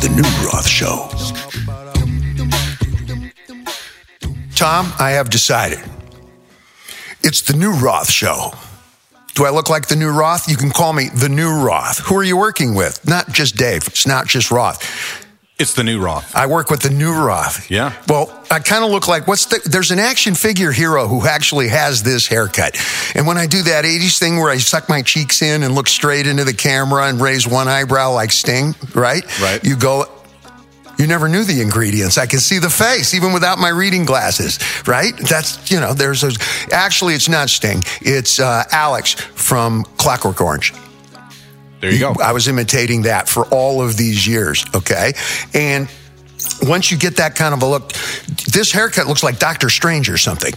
The New Roth Show. Tom, I have decided. It's the New Roth Show. Do I look like the new Roth? You can call me the new Roth. Who are you working with? Not just Dave. It's not just Roth. It's the new Roth. I work with the new Roth. Yeah. Well, I kind of look like what's the, there's an action figure hero who actually has this haircut. And when I do that 80s thing where I suck my cheeks in and look straight into the camera and raise one eyebrow like Sting, right? Right. You go, you never knew the ingredients. I can see the face even without my reading glasses, right? That's, you know, there's those. Actually, it's not Sting. It's uh, Alex from Clockwork Orange. There you go. I was imitating that for all of these years, okay? And once you get that kind of a look, this haircut looks like Doctor Strange or something,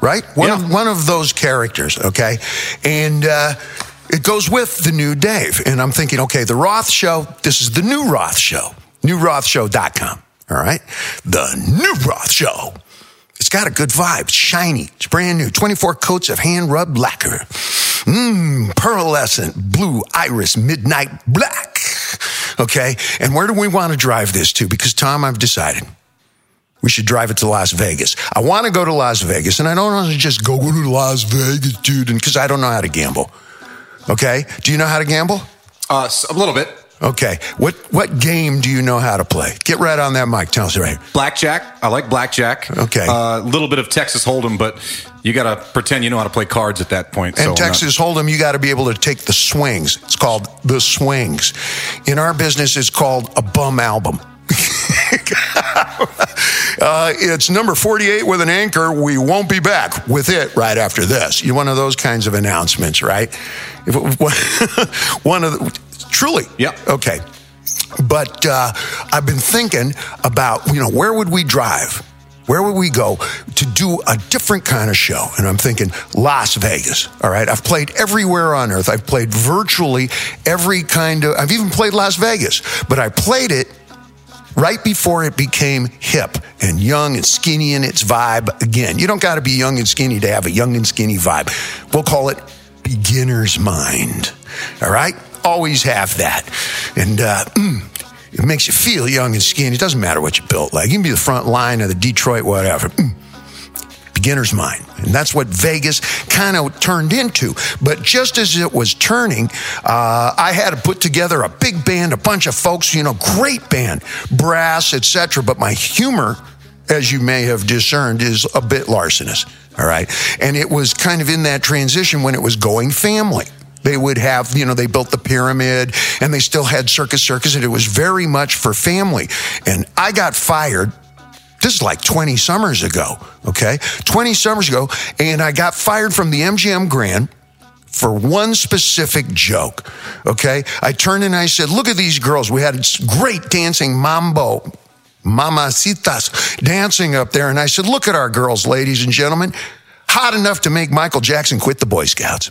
right? One, Yeah. of, one of those characters, okay? And uh, it goes with the new Dave. And I'm thinking, okay, the Roth show, this is the new Roth show, newrothshow.com, all right? The new Roth show. It's got a good vibe. It's shiny. It's brand new. 24 coats of hand rubbed lacquer. Mmm, pearlescent blue iris midnight black. Okay. And where do we want to drive this to? Because, Tom, I've decided we should drive it to Las Vegas. I want to go to Las Vegas, and I don't want to just go to Las Vegas, dude, because I don't know how to gamble. Okay. Do you know how to gamble? Uh, a little bit. Okay. What what game do you know how to play? Get right on that mic. Tell us right. Blackjack. I like blackjack. Okay. A little bit of Texas Hold'em, but you got to pretend you know how to play cards at that point. And so not- Texas Hold'em, you got to be able to take the swings. It's called the swings. In our business, it's called a bum album. uh, it's number 48 with an anchor. We won't be back with it right after this. You're one of those kinds of announcements, right? One of the, truly. Yep. Okay. But uh, I've been thinking about, you know, where would we drive? Where would we go to do a different kind of show? And I'm thinking Las Vegas. All right. I've played everywhere on earth. I've played virtually every kind of, I've even played Las Vegas, but I played it right before it became hip and young and skinny in its vibe again. You don't got to be young and skinny to have a young and skinny vibe. We'll call it beginner's mind. All right? Always have that. And uh, it makes you feel young and skinny. It doesn't matter what you built like. You can be the front line of the Detroit, whatever. Mm beginner's mind. And that's what Vegas kind of turned into. But just as it was turning, uh, I had to put together a big band, a bunch of folks, you know, great band, brass, etc. But my humor, as you may have discerned, is a bit larcenous. All right. And it was kind of in that transition when it was going family. They would have, you know, they built the pyramid and they still had Circus Circus, and it was very much for family. And I got fired this is like 20 summers ago, okay? 20 summers ago, and I got fired from the MGM Grand for one specific joke, okay? I turned and I said, Look at these girls. We had great dancing mambo, mamacitas dancing up there. And I said, Look at our girls, ladies and gentlemen. Hot enough to make Michael Jackson quit the Boy Scouts.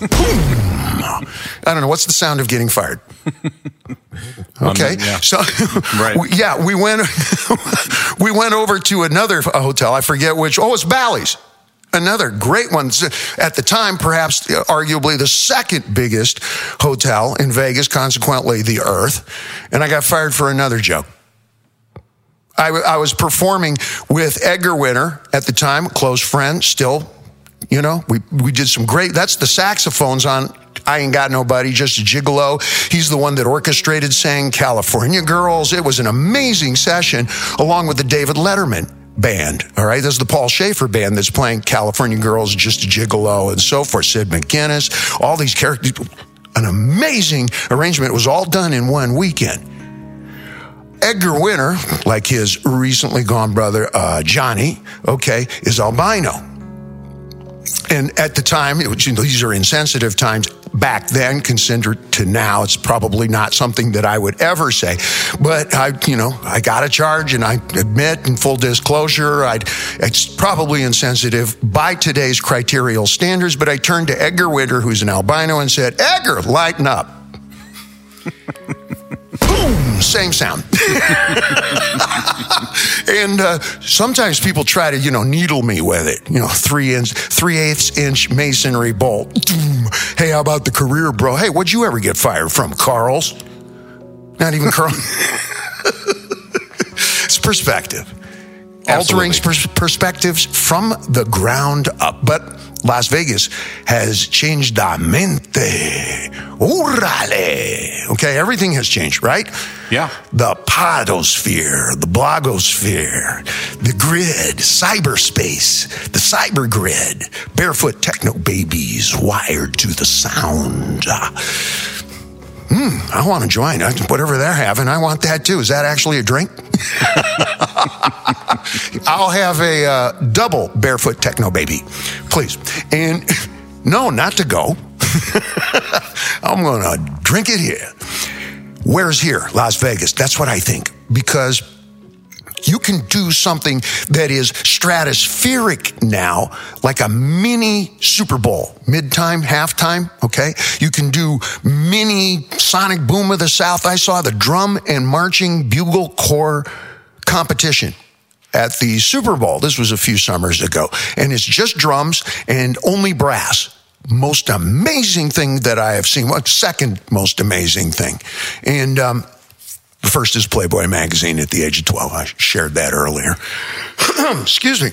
I don't know. What's the sound of getting fired? Okay. Um, yeah. So, Right. yeah, we went, we went over to another hotel. I forget which. Oh, it's Bally's. Another great one. At the time, perhaps uh, arguably the second biggest hotel in Vegas, consequently, the Earth. And I got fired for another joke. I was performing with Edgar Winter at the time, close friend, still, you know, we, we did some great, that's the saxophones on I Ain't Got Nobody, Just a Gigolo. He's the one that orchestrated sang California Girls. It was an amazing session along with the David Letterman band. All right. This is the Paul Shaffer band that's playing California Girls, Just a Gigolo and so forth. Sid McGinnis, all these characters. An amazing arrangement. It was all done in one weekend. Edgar Winter, like his recently gone brother uh, Johnny, okay, is albino. And at the time, you know, these are insensitive times. Back then, considered to now, it's probably not something that I would ever say. But I, you know, I got a charge, and I admit, in full disclosure, I'd, it's probably insensitive by today's criterial standards. But I turned to Edgar Winter, who's an albino, and said, "Edgar, lighten up." Boom, same sound. and uh, sometimes people try to, you know, needle me with it. You know, three inch, three eighths inch masonry bolt. Hey, how about the career, bro? Hey, what'd you ever get fired from, Carl's? Not even Carl. it's perspective. Altering pers- perspectives from the ground up. But Las Vegas has changed the mente. Orale. Okay, everything has changed, right? Yeah. The podosphere, the blogosphere, the grid, cyberspace, the cyber grid, barefoot techno babies wired to the sound. Hmm, I want to join. I- Whatever they're having, I want that too. Is that actually a drink? I'll have a uh, double barefoot techno baby, please. And no, not to go. I'm going to drink it here. Where's here? Las Vegas. That's what I think. Because you can do something that is stratospheric now, like a mini Super Bowl, mid-time, halftime. Okay. You can do mini Sonic Boom of the South. I saw the drum and marching bugle corps competition at the Super Bowl. This was a few summers ago. And it's just drums and only brass. Most amazing thing that I have seen. Well, second most amazing thing. And, um, the first is Playboy magazine at the age of 12. I shared that earlier. Excuse me.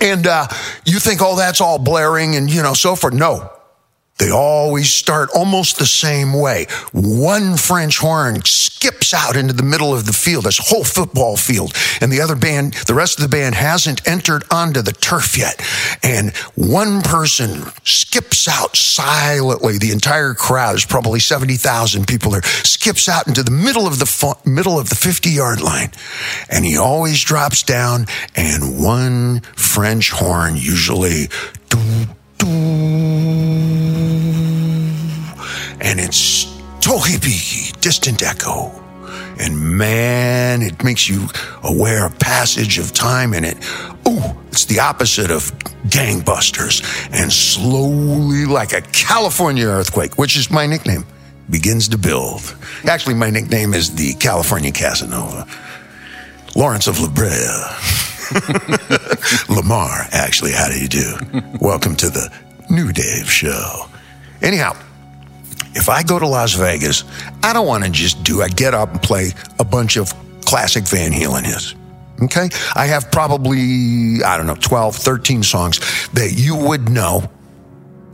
And uh, you think, oh, that's all blaring and, you know, so forth. No. They always start almost the same way. One French horn skips out into the middle of the field, this whole football field, and the other band, the rest of the band hasn't entered onto the turf yet. And one person skips out silently. The entire crowd, is probably 70,000 people there, skips out into the middle of the fu- middle of the 50 yard line. And he always drops down, and one French horn usually doo, and it's Tohipi, distant echo. And man, it makes you aware of passage of time and it, ooh, it's the opposite of gangbusters. And slowly, like a California earthquake, which is my nickname, begins to build. Actually, my nickname is the California Casanova. Lawrence of La Brea. Lamar, actually, how do you do? Welcome to the New Dave Show. Anyhow, if I go to Las Vegas, I don't want to just do, I get up and play a bunch of classic Van Halen hits. Okay? I have probably, I don't know, 12, 13 songs that you would know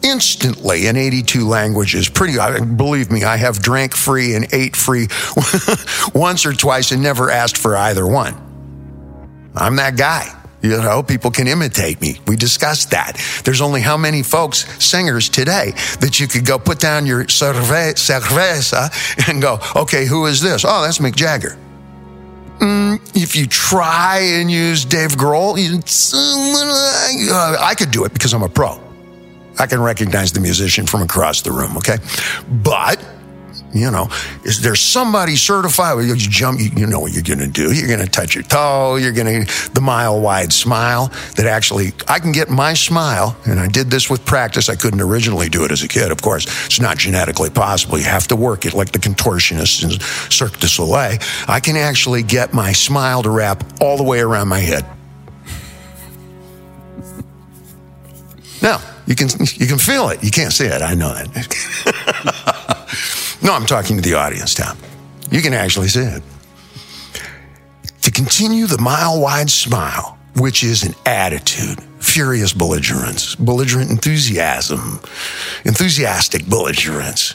instantly in 82 languages. Pretty, believe me, I have drank free and ate free once or twice and never asked for either one. I'm that guy. You know, people can imitate me. We discussed that. There's only how many folks, singers today, that you could go put down your cerve- cerveza and go, okay, who is this? Oh, that's Mick Jagger. Mm, if you try and use Dave Grohl, I could do it because I'm a pro. I can recognize the musician from across the room, okay? But, you know, is there somebody certified? You jump, you, know what you're going to do. You're going to touch your toe. You're going to, the mile wide smile that actually, I can get my smile, and I did this with practice. I couldn't originally do it as a kid, of course. It's not genetically possible. You have to work it like the contortionists in Cirque du Soleil. I can actually get my smile to wrap all the way around my head. Now, you can you can feel it. You can't see it. I know that. no, I'm talking to the audience, Tom. You can actually see it. To continue the mile wide smile, which is an attitude, furious belligerence, belligerent enthusiasm, enthusiastic belligerence.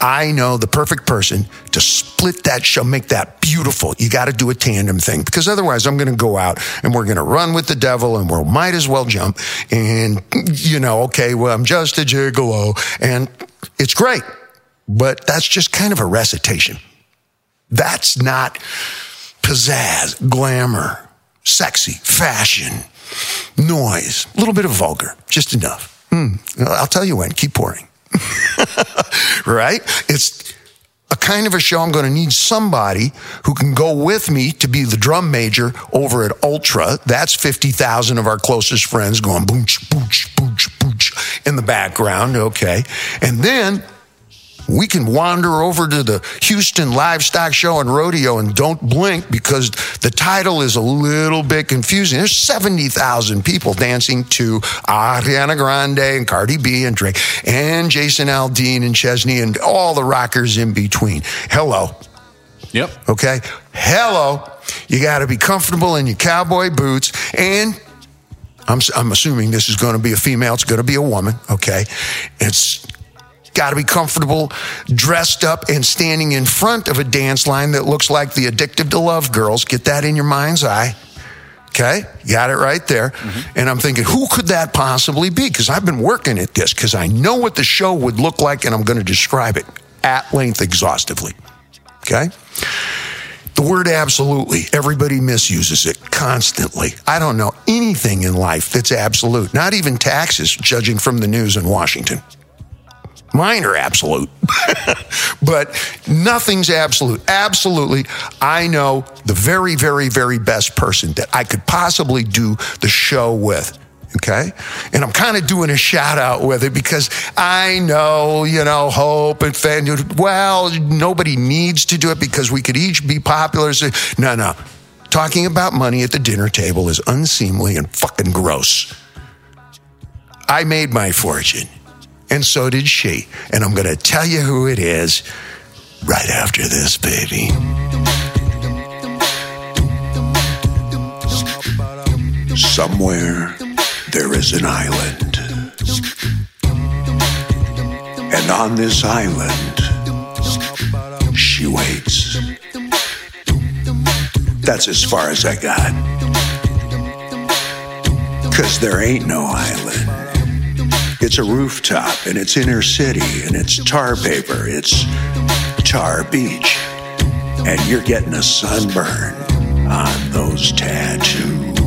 I know the perfect person to split that show, make that beautiful. You got to do a tandem thing because otherwise I'm going to go out and we're going to run with the devil and we might as well jump. And, you know, okay, well, I'm just a gigolo and it's great, but that's just kind of a recitation. That's not pizzazz, glamour, sexy, fashion, noise, a little bit of vulgar, just enough. Hmm. I'll tell you when, keep pouring. right? It's a kind of a show I'm going to need somebody who can go with me to be the drum major over at Ultra. That's 50,000 of our closest friends going booch, booch, booch, booch in the background. Okay. And then we can wander over to the Houston Livestock Show and Rodeo and don't blink because the title is a little bit confusing. There's 70,000 people dancing to Ariana Grande and Cardi B and Drake and Jason Aldean and Chesney and all the rockers in between. Hello. Yep. Okay. Hello. You got to be comfortable in your cowboy boots. And I'm, I'm assuming this is going to be a female. It's going to be a woman. Okay. It's got to be comfortable dressed up and standing in front of a dance line that looks like the Addicted to Love girls. Get that in your mind's eye. Okay, got it right there. Mm-hmm. And I'm thinking, who could that possibly be? Because I've been working at this because I know what the show would look like and I'm going to describe it at length exhaustively. Okay? The word absolutely, everybody misuses it constantly. I don't know anything in life that's absolute, not even taxes, judging from the news in Washington. Mine are absolute, but nothing's absolute. Absolutely, I know the very, very, very best person that I could possibly do the show with. Okay. And I'm kind of doing a shout out with it because I know, you know, Hope and Fan, well, nobody needs to do it because we could each be popular. No, no. Talking about money at the dinner table is unseemly and fucking gross. I made my fortune and so did she. And I'm going to tell you who it is right after this, baby. Somewhere there is an island. And on this island, she waits. That's as far as I got. Cause there ain't no island. It's a rooftop and it's inner city and it's tar paper. It's Tar Beach. And you're getting a sunburn on those tattoos.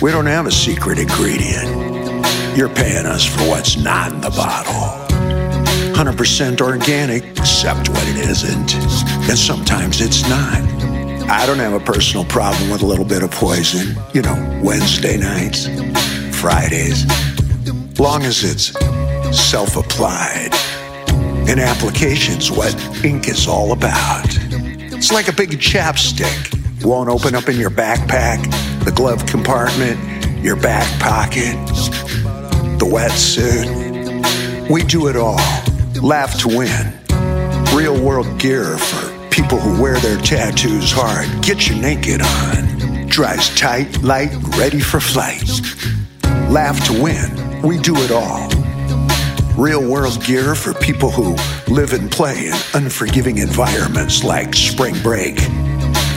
We don't have a secret ingredient. You're paying us for what's not in the bottle. 100% organic, except when it isn't. And sometimes it's not. I don't have a personal problem with a little bit of poison. You know, Wednesday nights, Fridays long as it's self applied. And application's what ink is all about. It's like a big chapstick. Won't open up in your backpack, the glove compartment, your back pocket, the wetsuit. We do it all. Laugh to win. Real world gear for people who wear their tattoos hard. Get your naked on. Dries tight, light, ready for flight. Laugh to win we do it all. Real world gear for people who live and play in unforgiving environments like spring break,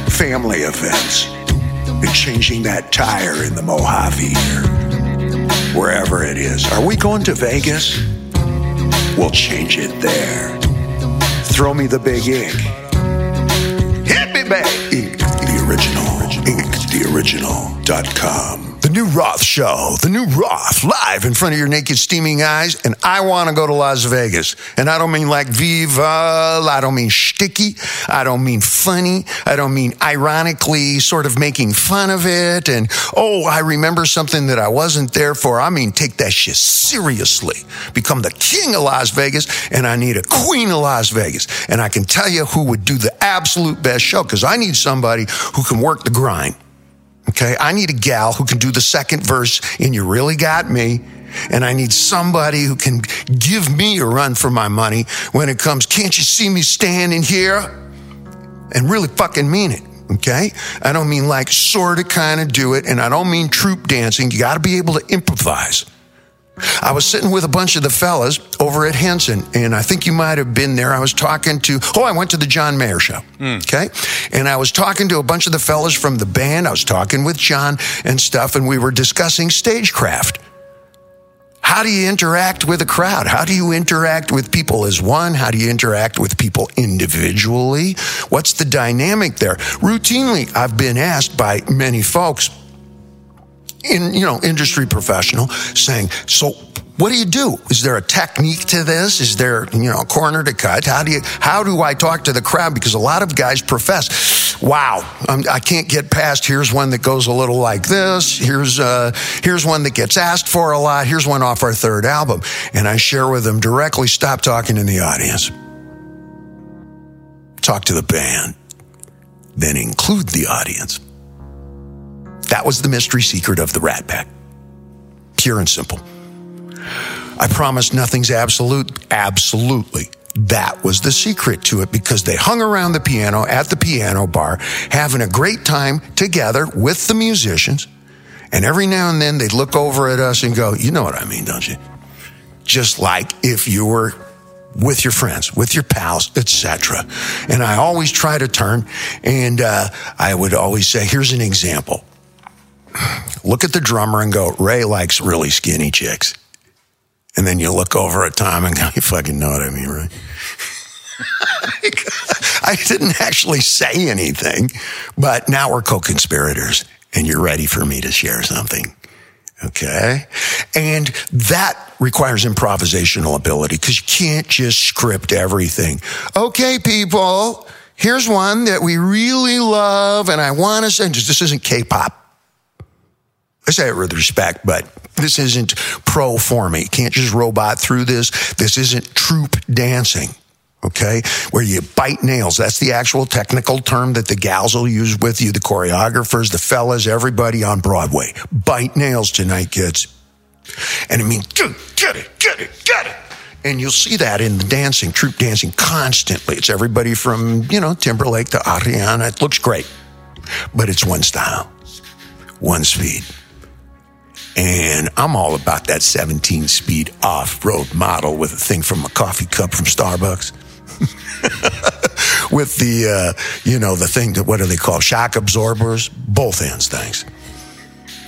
family events, and changing that tire in the Mojave or wherever it is. Are we going to Vegas? We'll change it there. Throw me the big ink. Hit me back. Ink, the original. Ink, the original.com. The new Roth show, the new Roth, live in front of your naked, steaming eyes. And I want to go to Las Vegas. And I don't mean like Viva. I don't mean sticky. I don't mean funny. I don't mean ironically sort of making fun of it. And oh, I remember something that I wasn't there for. I mean, take that shit seriously. Become the king of Las Vegas. And I need a queen of Las Vegas. And I can tell you who would do the absolute best show because I need somebody who can work the grind. Okay. I need a gal who can do the second verse in You Really Got Me. And I need somebody who can give me a run for my money when it comes, can't you see me standing here? And really fucking mean it. Okay. I don't mean like sort of kind of do it. And I don't mean troop dancing. You got to be able to improvise. I was sitting with a bunch of the fellas over at Henson, and I think you might have been there. I was talking to, oh, I went to the John Mayer show. Mm. Okay. And I was talking to a bunch of the fellas from the band. I was talking with John and stuff, and we were discussing stagecraft. How do you interact with a crowd? How do you interact with people as one? How do you interact with people individually? What's the dynamic there? Routinely, I've been asked by many folks, in you know industry professional saying so what do you do? Is there a technique to this? Is there you know a corner to cut? How do you how do i talk to the crowd? Because a lot of guys profess wow I'm, i can not get past here's one that goes a little like this here's uh here's one that gets asked for a lot here's one off our third album. And i share with them directly stop talking in the audience. Talk to the band. Then include the audience that was the mystery secret of the Rat Pack. Pure and simple. I promise nothing's absolute. Absolutely. that was the secret to it because they hung around the piano at the piano bar, having a great time together with the musicians. And every now and then they'd look over at us and go, You know what I mean, don't you? Just like if you were with your friends, with your pals, etc. And I always try to turn, and uh, I would always say, "Here's an example." Look at the drummer and go, "Ray likes really skinny chicks," and then you look over at Tom and go, "You fucking know what I mean, right?" I didn't actually say anything, but now we're co-conspirators, and you're ready for me to share something. Okay. And that requires improvisational ability because you can't just script everything. Okay, people, here's one that we really love and I want to send. This isn't K-pop. I say it with respect, but this isn't pro for me. Can't just robot through this. This isn't troop dancing okay? Where you bite nails. That's the actual technical term that the gals will use with you, the choreographers, the fellas, everybody on Broadway. Bite nails tonight, kids. And I mean, get it, get it, get it. And you'll see that in the dancing, troop dancing constantly. It's everybody from, you know, Timberlake to Ariana. It looks great. But it's one style, one speed. And I'm all about that 17 speed off road model with a thing from a coffee cup from Starbucks. with the, uh, you know, the thing that, what do they call shock absorbers? Both ends, things.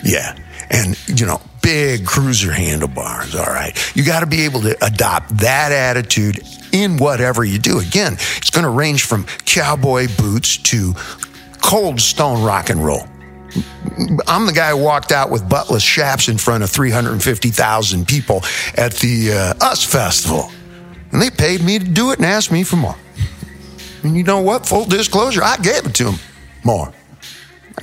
Yeah. And, you know, big cruiser handlebars. All right. You got to be able to adopt that attitude in whatever you do. Again, it's going to range from cowboy boots to cold stone rock and roll. I'm the guy who walked out with buttless chaps in front of 350,000 people at the uh, US Festival. And they paid me to do it and asked me for more. And you know what? Full disclosure, I gave it to them more.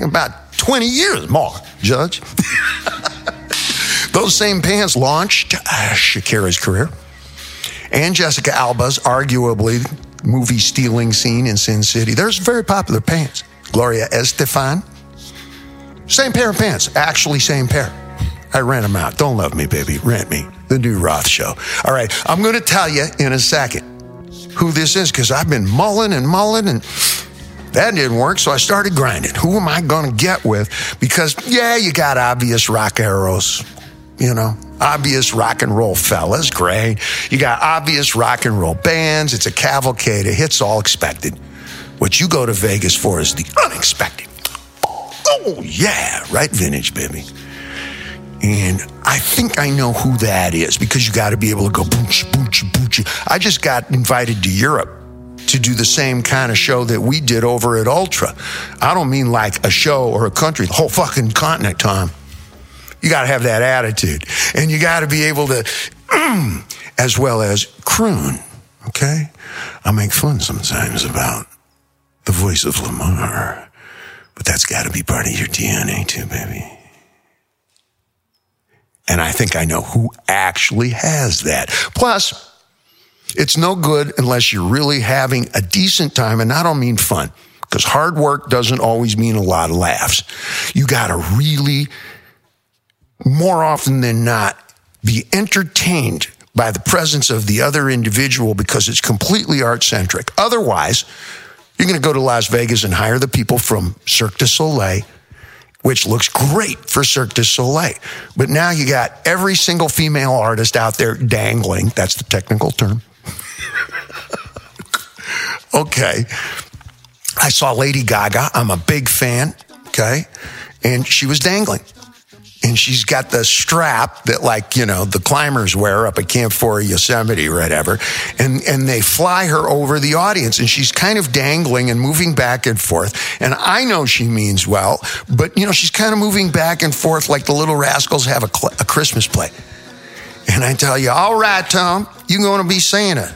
About 20 years more, Judge. Those same pants launched uh, Shakira's career and Jessica Alba's arguably movie stealing scene in Sin City. There's very popular pants. Gloria Estefan, same pair of pants, actually same pair. I rent them out. Don't love me, baby. Rent me. The new Roth show. All right. I'm going to tell you in a second who this is because I've been mulling and mulling and that didn't work. So I started grinding. Who am I going to get with? Because, yeah, you got obvious rock arrows, you know, obvious rock and roll fellas. Great. You got obvious rock and roll bands. It's a cavalcade of hits, all expected. What you go to Vegas for is the unexpected. Oh, yeah, right, vintage, baby. And I think I know who that is because you got to be able to go booch, booch, booch. I just got invited to Europe to do the same kind of show that we did over at Ultra. I don't mean like a show or a country, the whole fucking continent, Tom. You got to have that attitude. And you got to be able to, as well as croon, okay? I make fun sometimes about the voice of Lamar, but that's got to be part of your DNA too, baby. And I think I know who actually has that. Plus, it's no good unless you're really having a decent time. And I don't mean fun because hard work doesn't always mean a lot of laughs. You got to really, more often than not, be entertained by the presence of the other individual because it's completely art centric. Otherwise, you're going to go to Las Vegas and hire the people from Cirque du Soleil which looks great for Cirque du Soleil. But now you got every single female artist out there dangling. That's the technical term. okay. I saw Lady Gaga. I'm a big fan. Okay. And she was dangling and she's got the strap that like you know the climbers wear up at camp 4 yosemite or whatever. And and they fly her over the audience. And she's kind of dangling and moving back and forth. And i know she means well but you know she's kind of moving back and forth like the little rascals have a, cl- a christmas play. And i tell you all right tom you're going to be santa.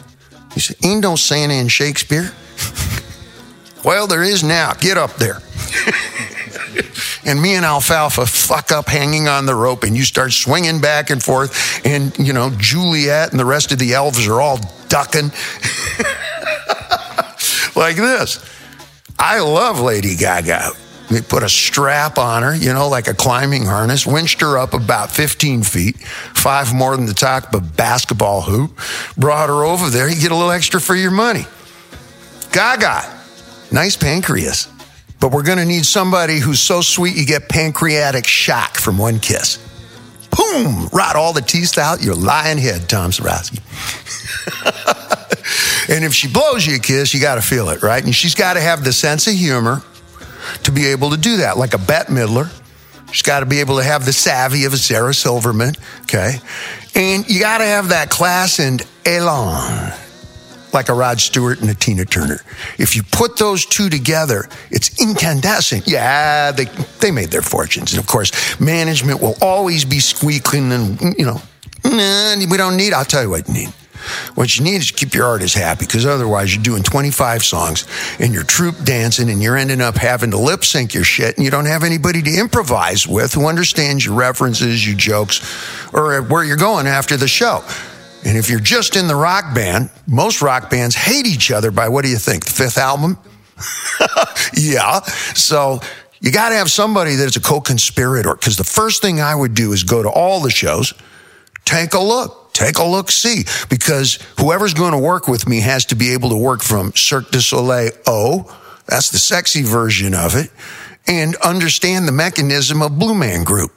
He said ain't no santa in shakespeare. Well there is now. Get up there and me and Alfalfa fuck up hanging on the rope and you start swinging back and forth and, you know, Juliet and the rest of the elves are all ducking like this. I love Lady Gaga. They put a strap on her, you know, like a climbing harness, winched her up about 15 feet, five more than the top of a basketball hoop, brought her over there. You get a little extra for your money. Gaga, nice pancreas. But we're going to need somebody who's so sweet you get pancreatic shock from one kiss. Boom! Rot all the teeth out your lying head, Tom Sarowski. and if she blows you a kiss, you got to feel it, right? And she's got to have the sense of humor to be able to do that, like a Bette Midler. She's got to be able to have the savvy of a Sarah Silverman, okay? And you got to have that class and elan, like a Rod Stewart and a Tina Turner. If you put those two together, it's incandescent. Yeah, they, they made their fortunes. And of course, management will always be squeaking and, you know, nah, we don't need, I'll tell you what you need. What you need is to keep your artist happy because otherwise you're doing 25 songs and you're troop dancing and you're ending up having to lip sync your shit and you don't have anybody to improvise with who understands your references, your jokes, or where you're going after the show. And if you're just in the rock band, most rock bands hate each other by what do you think? The fifth album? yeah. So you got to have somebody that's a co conspirator because the first thing I would do is go to all the shows, take a look take a look see because whoever's going to work with me has to be able to work from Cirque du Soleil O, that's the sexy version of it, and understand the mechanism of Blue Man Group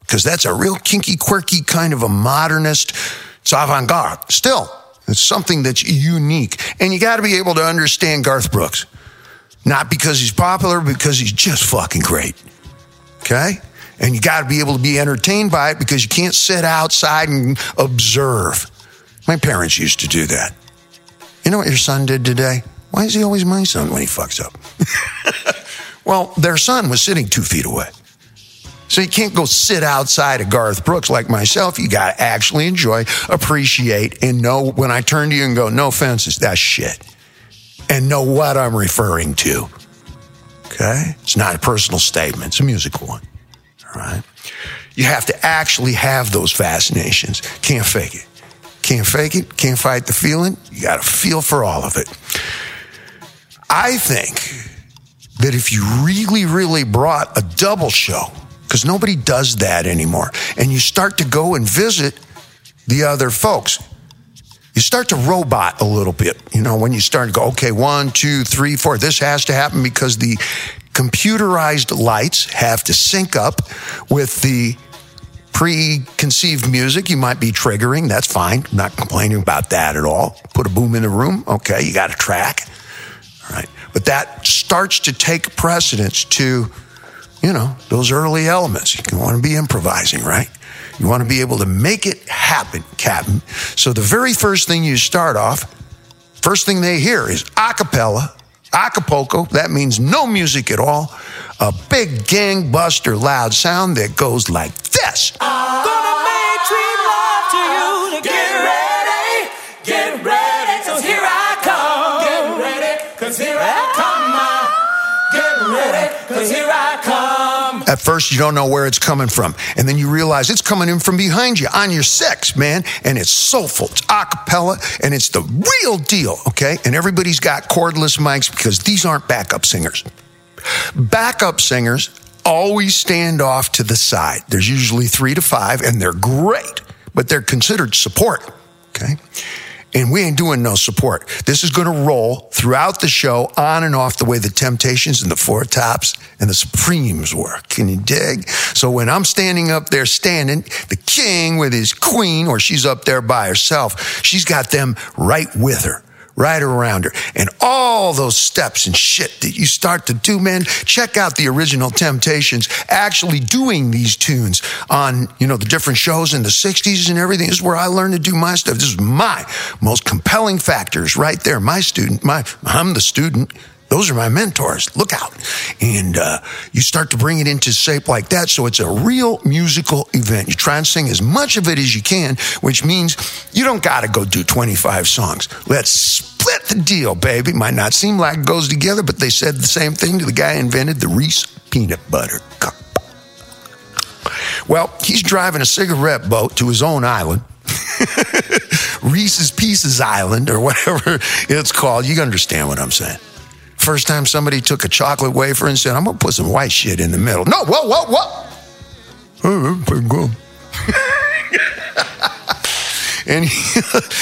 because that's a real kinky, quirky kind of a modernist. It's avant garde. Still, it's something that's unique. And you got to be able to understand Garth Brooks. Not because he's popular, because he's just fucking great. Okay? And you got to be able to be entertained by it because you can't sit outside and observe. My parents used to do that. You know what your son did today? Why is he always my son when he fucks up? well, their son was sitting two feet away. So you can't go sit outside of Garth Brooks like myself. You got to actually enjoy, appreciate, and know when I turn to you and go, no offenses, that's shit. And know what I'm referring to. Okay? It's not a personal statement, it's a musical one. All right? You have to actually have those fascinations. Can't fake it. Can't fake it. Can't fight the feeling. You got to feel for all of it. I think that if you really, really brought a double show, because nobody does that anymore, and you start to go and visit the other folks, you start to robot a little bit. You know, when you start to go, okay, one, two, three, four, this has to happen because the computerized lights have to sync up with the preconceived music you might be triggering. That's fine. I'm not complaining about that at all. Put a boom in the room. Okay, you got a track. All right. But that starts to take precedence to, you know, those early elements. You want to be improvising, right? You want to be able to make it happen, Captain. So the very first thing you start off, first thing they hear is a cappella, Acapulco, that means no music at all. A big gangbuster loud sound that goes like this. Gonna make sweet love to you. Get ready, get ready, cause here I At first, you don't know where it's coming from. And then you realize it's coming in from behind you on your six, man. And it's soulful, it's a cappella, and it's the real deal, okay? And everybody's got cordless mics because these aren't backup singers. Backup singers always stand off to the side. There's usually three to five, and they're great, but they're considered support, okay? And we ain't doing no support. This is going to roll throughout the show, on and off the way the Temptations and the Four Tops and the Supremes work. Can you dig? So when I'm standing up there standing, the king with his queen, or she's up there by herself, she's got them right with her right around her. And all those steps and shit that you start to do, man, check out the original Temptations actually doing these tunes on, you know, the different shows in the 60s and everything. This is where I learned to do my stuff. This is my most compelling factors right there. My student, my, I'm the student. Those are my mentors. Look out. And uh, you start to bring it into shape like that. So it's a real musical event. You try and sing as much of it as you can, which means you don't got to go do 25 songs. Let's split the deal, baby. Might not seem like it goes together, but they said the same thing to the guy who invented the Reese peanut butter cup. Well, he's driving a cigarette boat to his own island. Reese's Pieces Island, or whatever it's called. You understand what I'm saying first time somebody took a chocolate wafer and said, I'm going to put some white shit in the middle? No, whoa, whoa, whoa. Oh, pretty good. and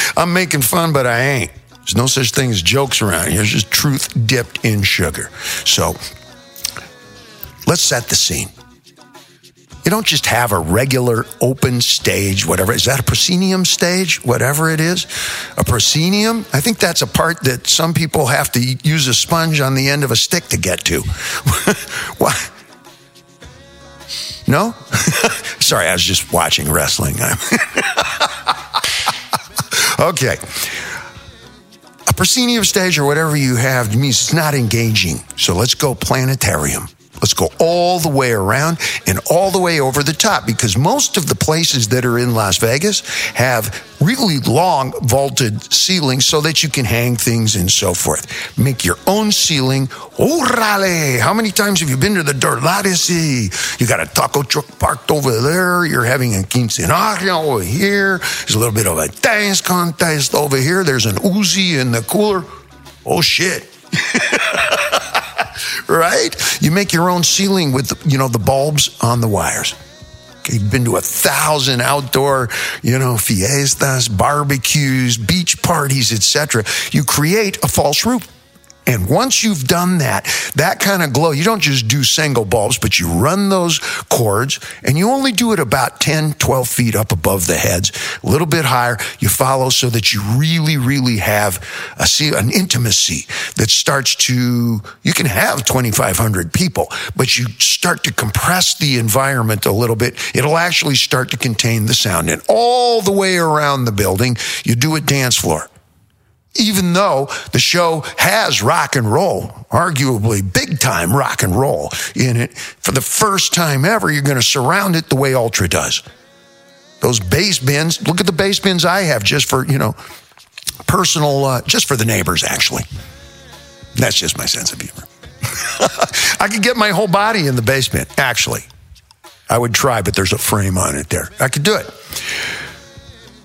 I'm making fun, but I ain't. There's no such thing as jokes around here. It's just truth dipped in sugar. So let's set the scene. You don't just have a regular open stage, whatever. Is that a proscenium stage? Whatever it is? A proscenium? I think that's a part that some people have to use a sponge on the end of a stick to get to. Why? No? Sorry, I was just watching wrestling. okay. A proscenium stage or whatever you have means it's not engaging. So let's go planetarium. Let's go all the way around and all the way over the top because most of the places that are in Las Vegas have really long vaulted ceilings so that you can hang things and so forth. Make your own ceiling. Orale! How many times have you been to the Dorladesi? You got a taco truck parked over there. You're having a quinceañera over here. There's a little bit of a dance contest over here. There's an Uzi in the cooler. Oh shit. right? You make your own ceiling with, you know, the bulbs on the wires. You've been to a thousand outdoor, you know, fiestas, barbecues, beach parties, etc. You create a false roof. And once you've done that, that kind of glow, you don't just do single bulbs, but you run those cords and you only do it about 10, 12 feet up above the heads, a little bit higher. You follow so that you really, really have a, see, an intimacy that starts to, you can have 2,500 people, but you start to compress the environment a little bit. It'll actually start to contain the sound. And all the way around the building, you do a dance floor even though the show has rock and roll, arguably big time rock and roll in it, for the first time ever, you're going to surround it the way Ultra does. Those bass bins, look at the bass bins I have just for, you know, personal, uh, just for the neighbors, actually. That's just my sense of humor. I could get my whole body in the basement, actually. I would try, but there's a frame on it there. I could do it.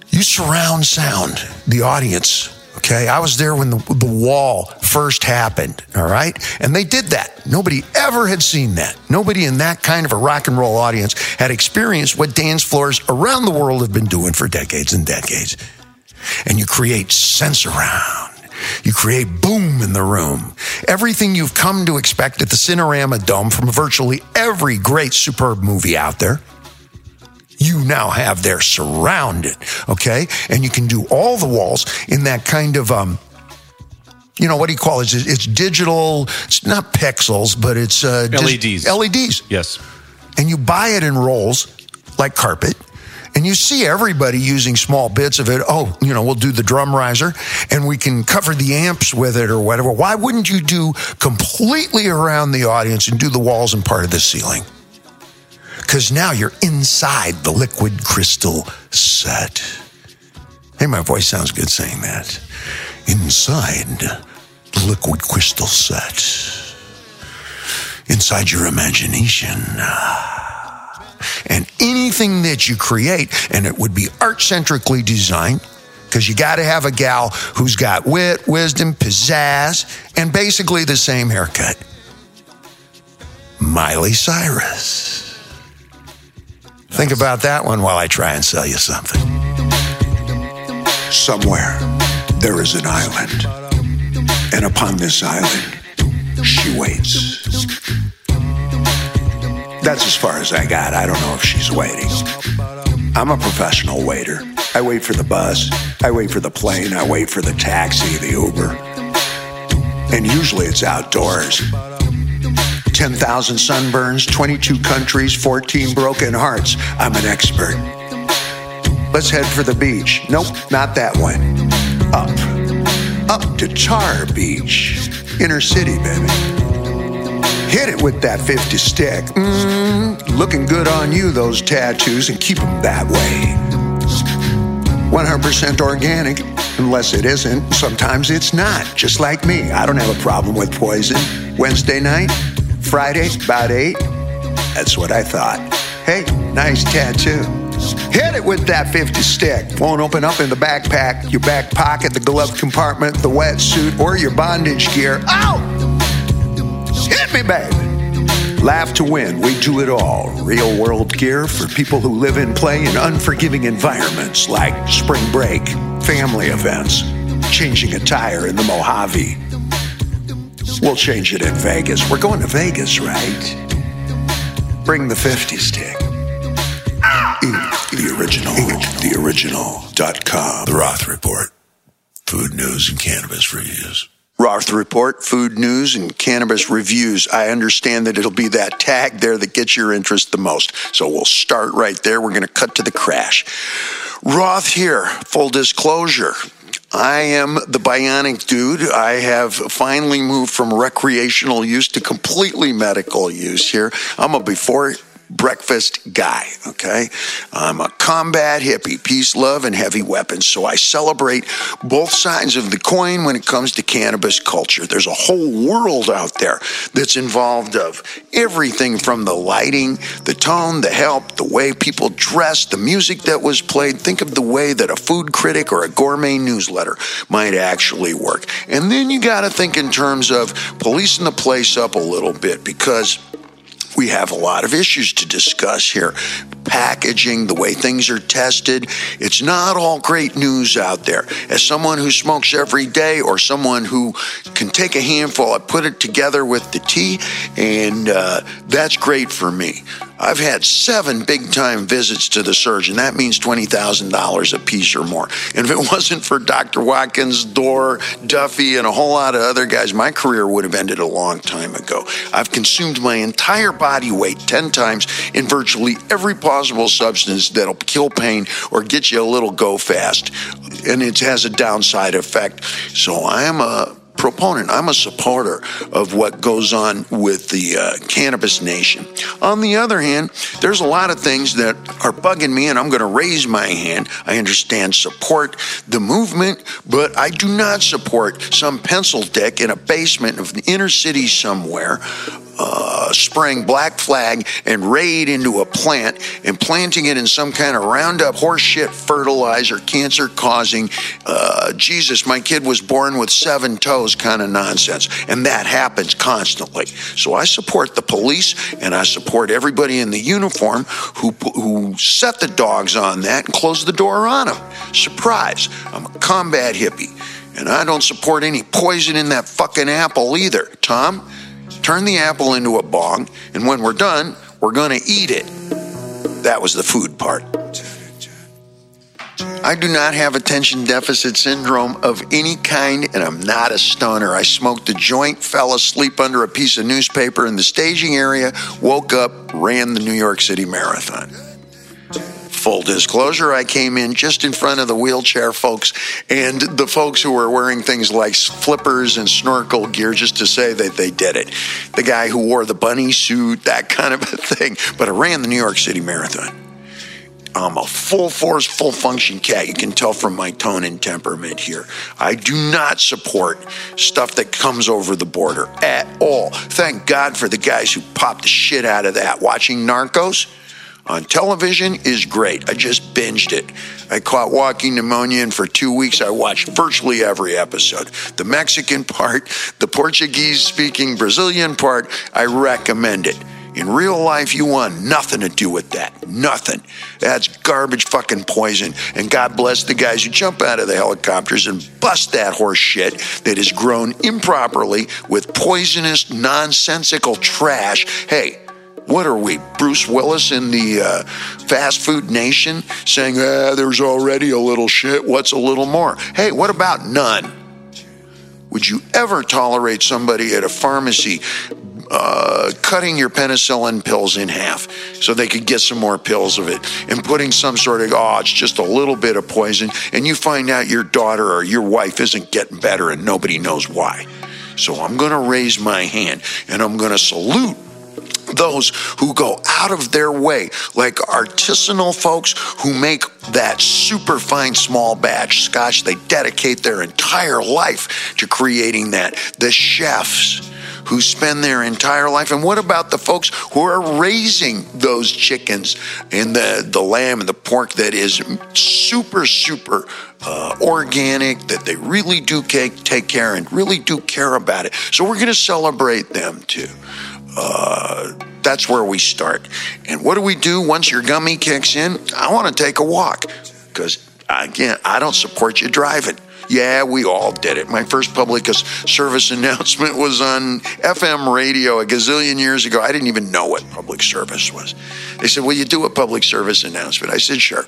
You surround sound the audience Okay. I was there when the, the wall first happened. All right. And they did that. Nobody ever had seen that. Nobody in that kind of a rock and roll audience had experienced what dance floors around the world have been doing for decades and decades. And you create sense around. You create boom in the room. Everything you've come to expect at the Cinerama Dome from virtually every great, superb movie out there you now have there surrounded. Okay. And you can do all the walls in that kind of, um, you know, what do you call it? It's, it's digital. It's not pixels, but it's uh, LEDs. LEDs. Yes. And you buy it in rolls like carpet. And you see everybody using small bits of it. Oh, you know, we'll do the drum riser and we can cover the amps with it or whatever. Why wouldn't you do completely around the audience and do the walls and part of the ceiling? Because now you're inside the liquid crystal set. Hey, my voice sounds good saying that. Inside the liquid crystal set. Inside your imagination. And anything that you create, and it would be art centrically designed, because you got to have a gal who's got wit, wisdom, pizzazz, and basically the same haircut. Miley Cyrus. Think about that one while I try and sell you something. Somewhere there is an island, and upon this island, she waits. That's as far as I got. I don't know if she's waiting. I'm a professional waiter. I wait for the bus, I wait for the plane, I wait for the taxi, the Uber. And usually it's outdoors. 10,000 sunburns, 22 countries, 14 broken hearts. I'm an expert. Let's head for the beach. Nope, not that one. Up. Up to Tar Beach. Inner city, baby. Hit it with that 50 stick. Mm, looking good on you, those tattoos, and keep them that way. 100% organic, unless it isn't. Sometimes it's not, just like me. I don't have a problem with poison. Wednesday night, Friday, about 8. That's what I thought. Hey, nice tattoo. Hit it with that 50 stick. Won't open up in the backpack, your back pocket, the glove compartment, the wetsuit, or your bondage gear. Ow! Hit me, baby. Laugh to win. We do it all. Real world gear for people who live and play in unforgiving environments like spring break, family events, changing a tire in the Mojave. We'll change it in Vegas. We're going to Vegas, right? Bring the 50 stick. The original. The original.com. The Roth Report. Food news and cannabis reviews. Roth Report, food news, and cannabis reviews. I understand that it'll be that tag there that gets your interest the most. So we'll start right there. We're going to cut to the crash. Roth here, full disclosure. I am the bionic dude. I have finally moved from recreational use to completely medical use here. I'm a before breakfast guy, okay? I'm a combat hippie, peace, love, and heavy weapons. So I celebrate both sides of the coin when it comes to cannabis culture. There's a whole world out there that's involved of everything from the lighting, the tone, the help, the way people dress, the music that was played. Think of the way that a food critic or a gourmet newsletter might actually work. And then you got to think in terms of policing the place up a little bit because we have a lot of issues to discuss here. Packaging, the way things are tested. It's not all great news out there. As someone who smokes every day or someone who can take a handful, I put it together with the tea, and uh, that's great for me. I've had seven big time visits to the surgeon. That means $20,000 a piece or more. And if it wasn't for Dr. Watkins, Dorr, Duffy, and a whole lot of other guys, my career would have ended a long time ago. I've consumed my entire body weight 10 times in virtually every possible substance that'll kill pain or get you a little go fast. And it has a downside effect. So I am a proponent. I'm a supporter of what goes on with the uh, cannabis nation. On the other hand, there's a lot of things that are bugging me, and I'm going to raise my hand. I understand support the movement, but I do not support some pencil dick in a basement of the inner city somewhere uh, spraying black flag and raid into a plant and planting it in some kind of Roundup horseshit fertilizer, cancer causing, uh, Jesus, my kid was born with seven toes kind of nonsense. And that happens constantly. So I support the police and I support everybody in the uniform who, who set the dogs on that and close the door on them. Surprise, I'm a combat hippie. And I don't support any poison in that fucking apple either. Tom? Turn the apple into a bong, and when we're done, we're going to eat it. That was the food part. I do not have attention deficit syndrome of any kind, and I'm not a stoner. I smoked a joint, fell asleep under a piece of newspaper in the staging area, woke up, ran the New York City Marathon. Full disclosure, I came in just in front of the wheelchair folks and the folks who were wearing things like flippers and snorkel gear just to say that they did it. The guy who wore the bunny suit, that kind of a thing. But I ran the New York City Marathon. I'm a full force, full function cat. You can tell from my tone and temperament here. I do not support stuff that comes over the border at all. Thank God for the guys who popped the shit out of that. Watching Narcos on television is great. I just binged it. I caught walking pneumonia, and for two weeks I watched virtually every episode. The Mexican part, the Portuguese speaking Brazilian part, I recommend it. In real life, you want nothing to do with that. Nothing. That's garbage fucking poison. And God bless the guys who jump out of the helicopters and bust that horse shit that is grown improperly with poisonous, nonsensical trash. Hey, what are we, Bruce Willis in the uh, fast food nation saying, ah, there's already a little shit, what's a little more? Hey, what about none? Would you ever tolerate somebody at a pharmacy uh, cutting your penicillin pills in half so they could get some more pills of it and putting some sort of, oh, it's just a little bit of poison, and you find out your daughter or your wife isn't getting better and nobody knows why. So I'm going to raise my hand and I'm going to salute those who go out of their way, like artisanal folks who make that super fine small batch scotch. They dedicate their entire life to creating that. The chefs who spend their entire life? And what about the folks who are raising those chickens and the, the lamb and the pork that is super, super uh, organic, that they really do take, take care and really do care about it? So we're going to celebrate them too. Uh, that's where we start. And what do we do once your gummy kicks in? I want to take a walk because, again, I don't support you driving. Yeah, we all did it. My first public service announcement was on FM radio a gazillion years ago. I didn't even know what public service was. They said, Will you do a public service announcement? I said, Sure.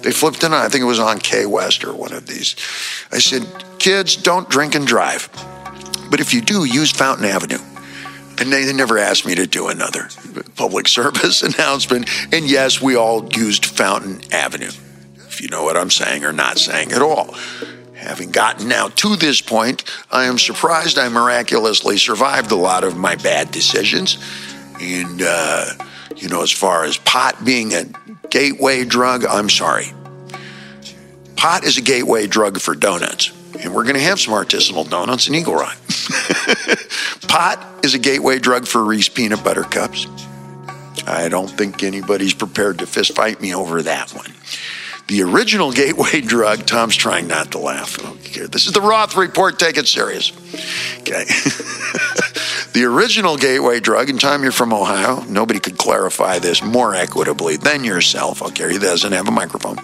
They flipped it on. I think it was on K West or one of these. I said, Kids, don't drink and drive. But if you do, use Fountain Avenue. And they, they never asked me to do another public service announcement. And yes, we all used Fountain Avenue if you know what I'm saying or not saying at all. Having gotten now to this point, I am surprised I miraculously survived a lot of my bad decisions. And, uh, you know, as far as pot being a gateway drug, I'm sorry. Pot is a gateway drug for donuts. And we're going to have some artisanal donuts in Eagle Rock. pot is a gateway drug for Reese peanut butter cups. I don't think anybody's prepared to fist fight me over that one. The original gateway drug, Tom's trying not to laugh. Okay, this is the Roth Report. Take it serious. Okay. the original gateway drug, and Tom, you're from Ohio. Nobody could clarify this more equitably than yourself. Okay, he doesn't have a microphone.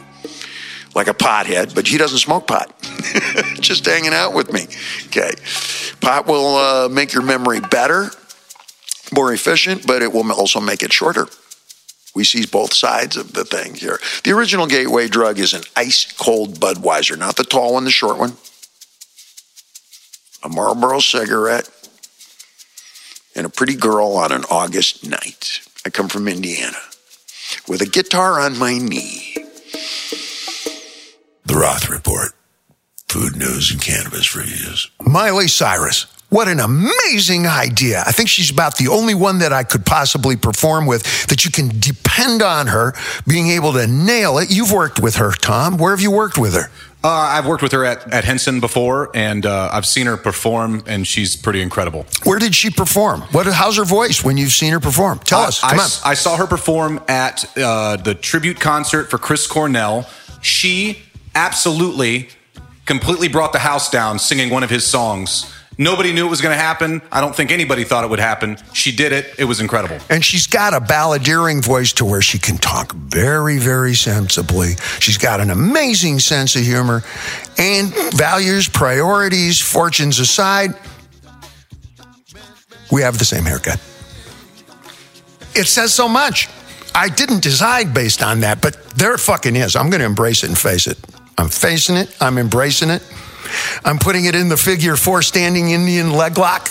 Like a pothead, but he doesn't smoke pot. Just hanging out with me. Okay. Pot will uh, make your memory better, more efficient, but it will also make it shorter. We see both sides of the thing here. The original gateway drug is an ice cold Budweiser, not the tall one, the short one. A Marlboro cigarette and a pretty girl on an August night. I come from Indiana with a guitar on my knee. The Roth Report food news and cannabis reviews. Miley Cyrus. What an amazing idea. I think she's about the only one that I could possibly perform with that you can depend on her being able to nail it. You've worked with her, Tom. Where have you worked with her? Uh, I've worked with her at, at Henson before, and uh, I've seen her perform, and she's pretty incredible. Where did she perform? What? How's her voice when you've seen her perform? Tell Uh, us. Come I, on. I saw her perform at uh, the tribute concert for Chris Cornell. She absolutely, completely brought the house down singing one of his songs. Nobody knew it was going to happen. I don't think anybody thought it would happen. She did it. It was incredible. And she's got a balladeering voice to where she can talk very, very sensibly. She's got an amazing sense of humor and values, priorities, fortunes aside. We have the same haircut. It says so much. I didn't decide based on that, but there fucking is. I'm going to embrace it and face it. I'm facing it. I'm embracing it. I'm putting it in the figure four standing Indian leg lock.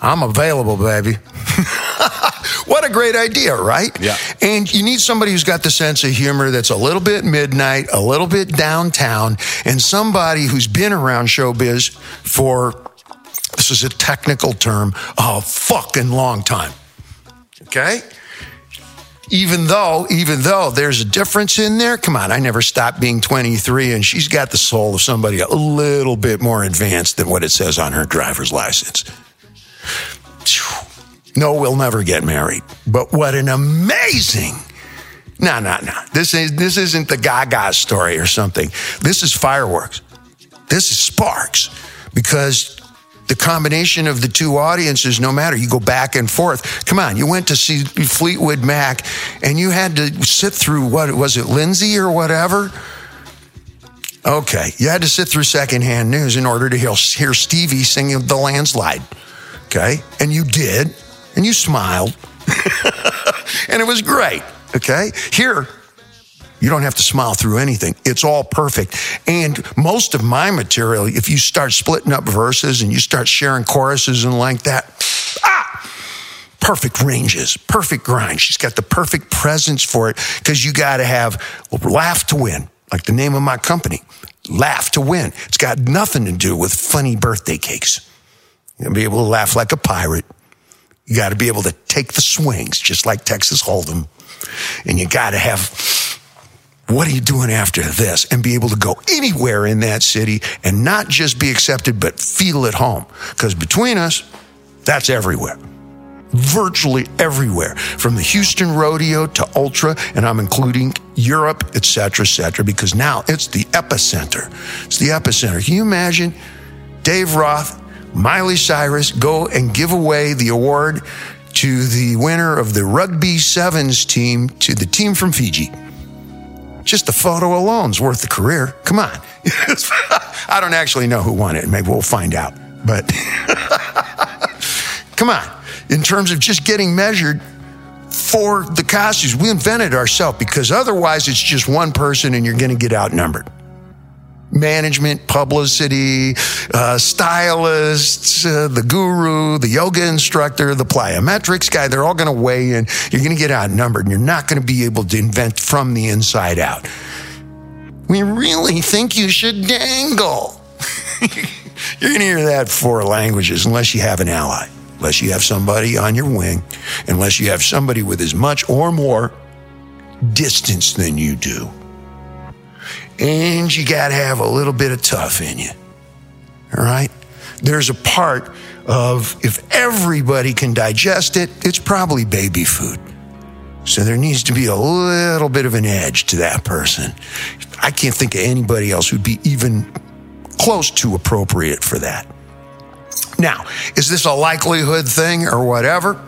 I'm available, baby. what a great idea, right? Yeah. And you need somebody who's got the sense of humor that's a little bit midnight, a little bit downtown, and somebody who's been around showbiz for, this is a technical term, a fucking long time. Okay? Even though, even though there's a difference in there, come on, I never stopped being 23, and she's got the soul of somebody a little bit more advanced than what it says on her driver's license. No, we'll never get married. But what an amazing. No, no, no. This is this isn't the Gaga story or something. This is fireworks. This is sparks. Because the combination of the two audiences, no matter you go back and forth. Come on, you went to see Fleetwood Mac and you had to sit through what was it, Lindsey or whatever? Okay, you had to sit through secondhand news in order to hear, hear Stevie singing the landslide. Okay, and you did, and you smiled, and it was great. Okay, here you don't have to smile through anything. It's all perfect. And most of my material, if you start splitting up verses and you start sharing choruses and like that, ah, perfect ranges, perfect grind. She's got the perfect presence for it because you got to have laugh to win, like the name of my company, laugh to win. It's got nothing to do with funny birthday cakes. You gotta be able to laugh like a pirate. You got to be able to take the swings, just like Texas Hold'em. And you got to have what are you doing after this? And be able to go anywhere in that city and not just be accepted, but feel at home. Because between us, that's everywhere. Virtually everywhere, from the Houston rodeo to Ultra, and I'm including Europe, et cetera, et cetera, because now it's the epicenter. It's the epicenter. Can you imagine Dave Roth, Miley Cyrus go and give away the award to the winner of the rugby sevens team to the team from Fiji? Just the photo alone's worth the career. Come on. I don't actually know who won it. Maybe we'll find out. But come on. In terms of just getting measured for the costumes, we invented ourselves because otherwise it's just one person and you're going to get outnumbered. Management, publicity, uh, stylists, uh, the guru, the yoga instructor, the plyometrics guy, they're all going to weigh in. You're going to get outnumbered and you're not going to be able to invent from the inside out. We really think you should dangle. You're going to hear that four languages unless you have an ally, unless you have somebody on your wing, unless you have somebody with as much or more distance than you do. And you got to have a little bit of tough in you. All right? There's a part of if everybody can digest it, it's probably baby food. So there needs to be a little bit of an edge to that person. I can't think of anybody else who'd be even close to appropriate for that. Now, is this a likelihood thing or whatever?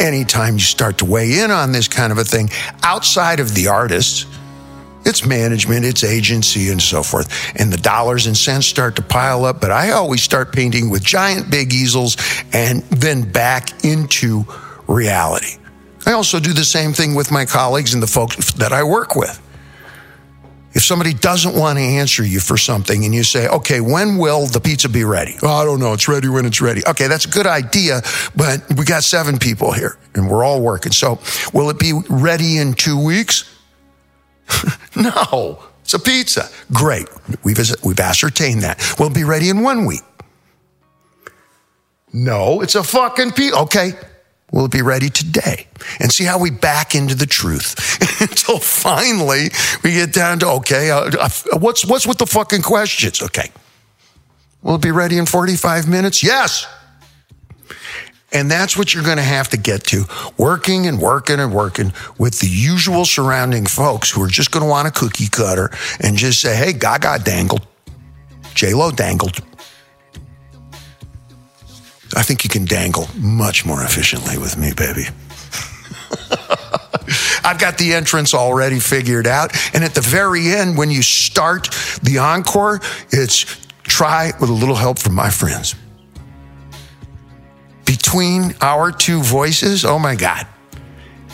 Anytime you start to weigh in on this kind of a thing outside of the artists, it's management, it's agency, and so forth. And the dollars and cents start to pile up. But I always start painting with giant big easels and then back into reality. I also do the same thing with my colleagues and the folks that I work with. If somebody doesn't want to answer you for something and you say, okay, when will the pizza be ready? Oh, I don't know. It's ready when it's ready. Okay, that's a good idea, but we got seven people here and we're all working. So will it be ready in two weeks? no, it's a pizza. Great. We've, we've ascertained that. We'll be ready in one week? No, it's a fucking pizza. Okay, Will it be ready today? And see how we back into the truth until finally we get down to okay, uh, uh, what's what's with the fucking questions? Okay, will it be ready in forty five minutes? Yes. And that's what you're going to have to get to working and working and working with the usual surrounding folks who are just going to want a cookie cutter and just say, hey, Gaga dangled, J Lo dangled. I think you can dangle much more efficiently with me, baby. I've got the entrance already figured out. And at the very end, when you start the encore, it's try with a little help from my friends. Between our two voices, oh my God,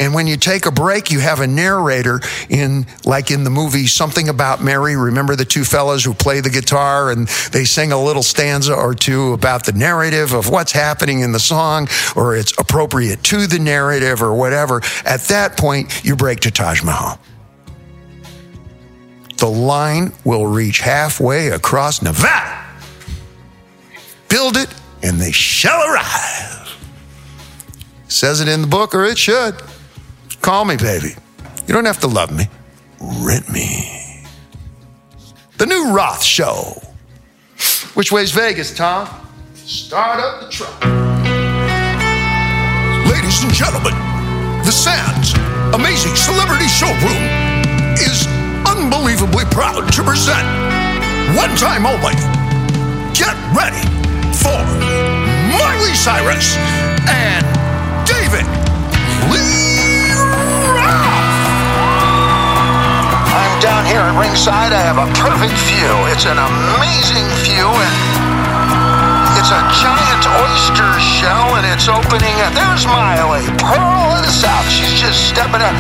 and when you take a break, you have a narrator in, like in the movie Something About Mary. Remember the two fellows who play the guitar and they sing a little stanza or two about the narrative of what's happening in the song or it's appropriate to the narrative or whatever. At that point, you break to Taj Mahal. The line will reach halfway across Nevada. Build it and they shall arrive. Says it in the book, or it should. Call me, baby. You don't have to love me. Rent me. The new Roth Show. Which way's Vegas, Tom? Start up the truck. Ladies and gentlemen, the Sands Amazing Celebrity Showroom is unbelievably proud to present one time only. Get ready for Miley Cyrus and David Lee. Roth. I'm down here at ringside. I have a perfect view. It's an amazing view, and it's a giant oyster shell, and it's opening. At, there's Miley, Pearl of the South. She's just stepping up.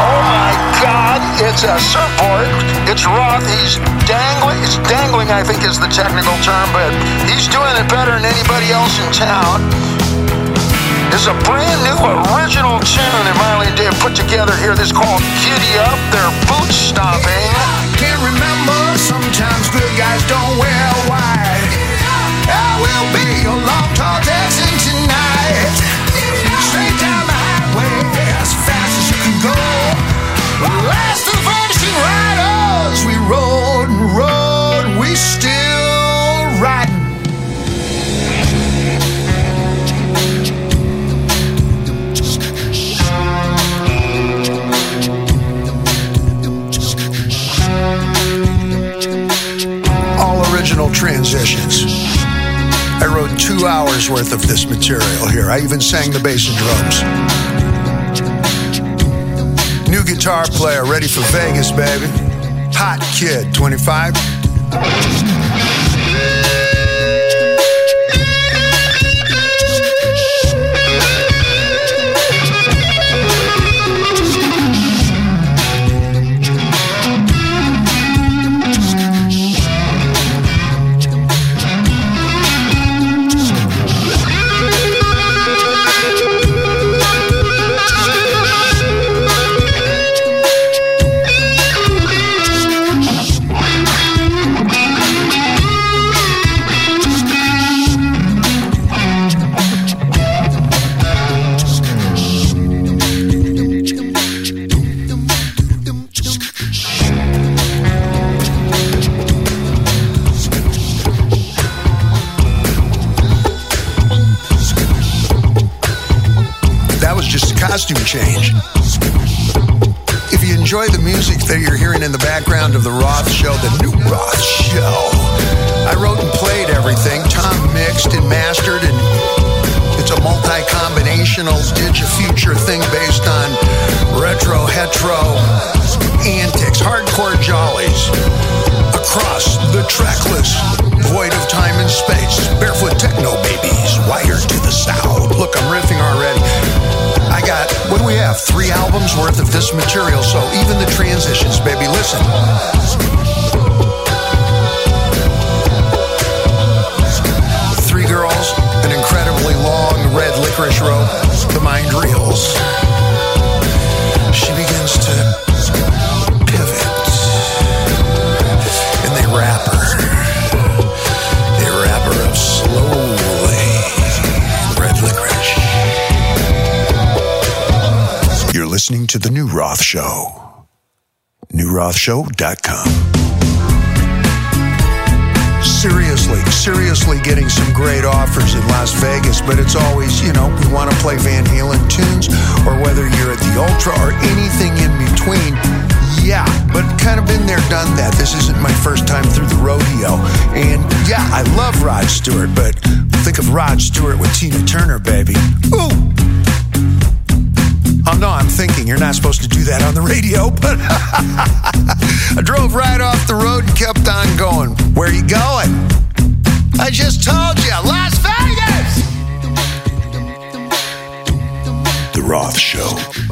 Oh my God! It's a surfboard. It's Roth. He's dangling. It's dangling, I think, is the technical term, but he's doing it better than anybody else in town is a brand new original tune that Miley Dave put together here. This called Giddy Up. They're boot stomping. Can't remember, sometimes good guys don't wear white. I will be your long tall Texan tonight. Last of the vanishing riders, we rode and rode, we still riding. All original transitions. I wrote two hours worth of this material here. I even sang the bass and drums. New guitar player, ready for Vegas, baby. Hot kid, 25. Worth of this material, so even the transitions, baby, listen. Three girls, an incredibly long red licorice rope, the mind reels. To The New Roth Show. NewRothShow.com. Seriously, seriously getting some great offers in Las Vegas, but it's always, you know, we want to play Van Halen tunes, or whether you're at the Ultra or anything in between. Yeah, but kind of been there, done that. This isn't my first time through the rodeo. And yeah, I love Rod Stewart, but think of Rod Stewart with Tina Turner, baby. Ooh! Oh no, I'm thinking you're not supposed to do that on the radio, but I drove right off the road and kept on going. Where you going? I just told you, Las Vegas! The Roth Show.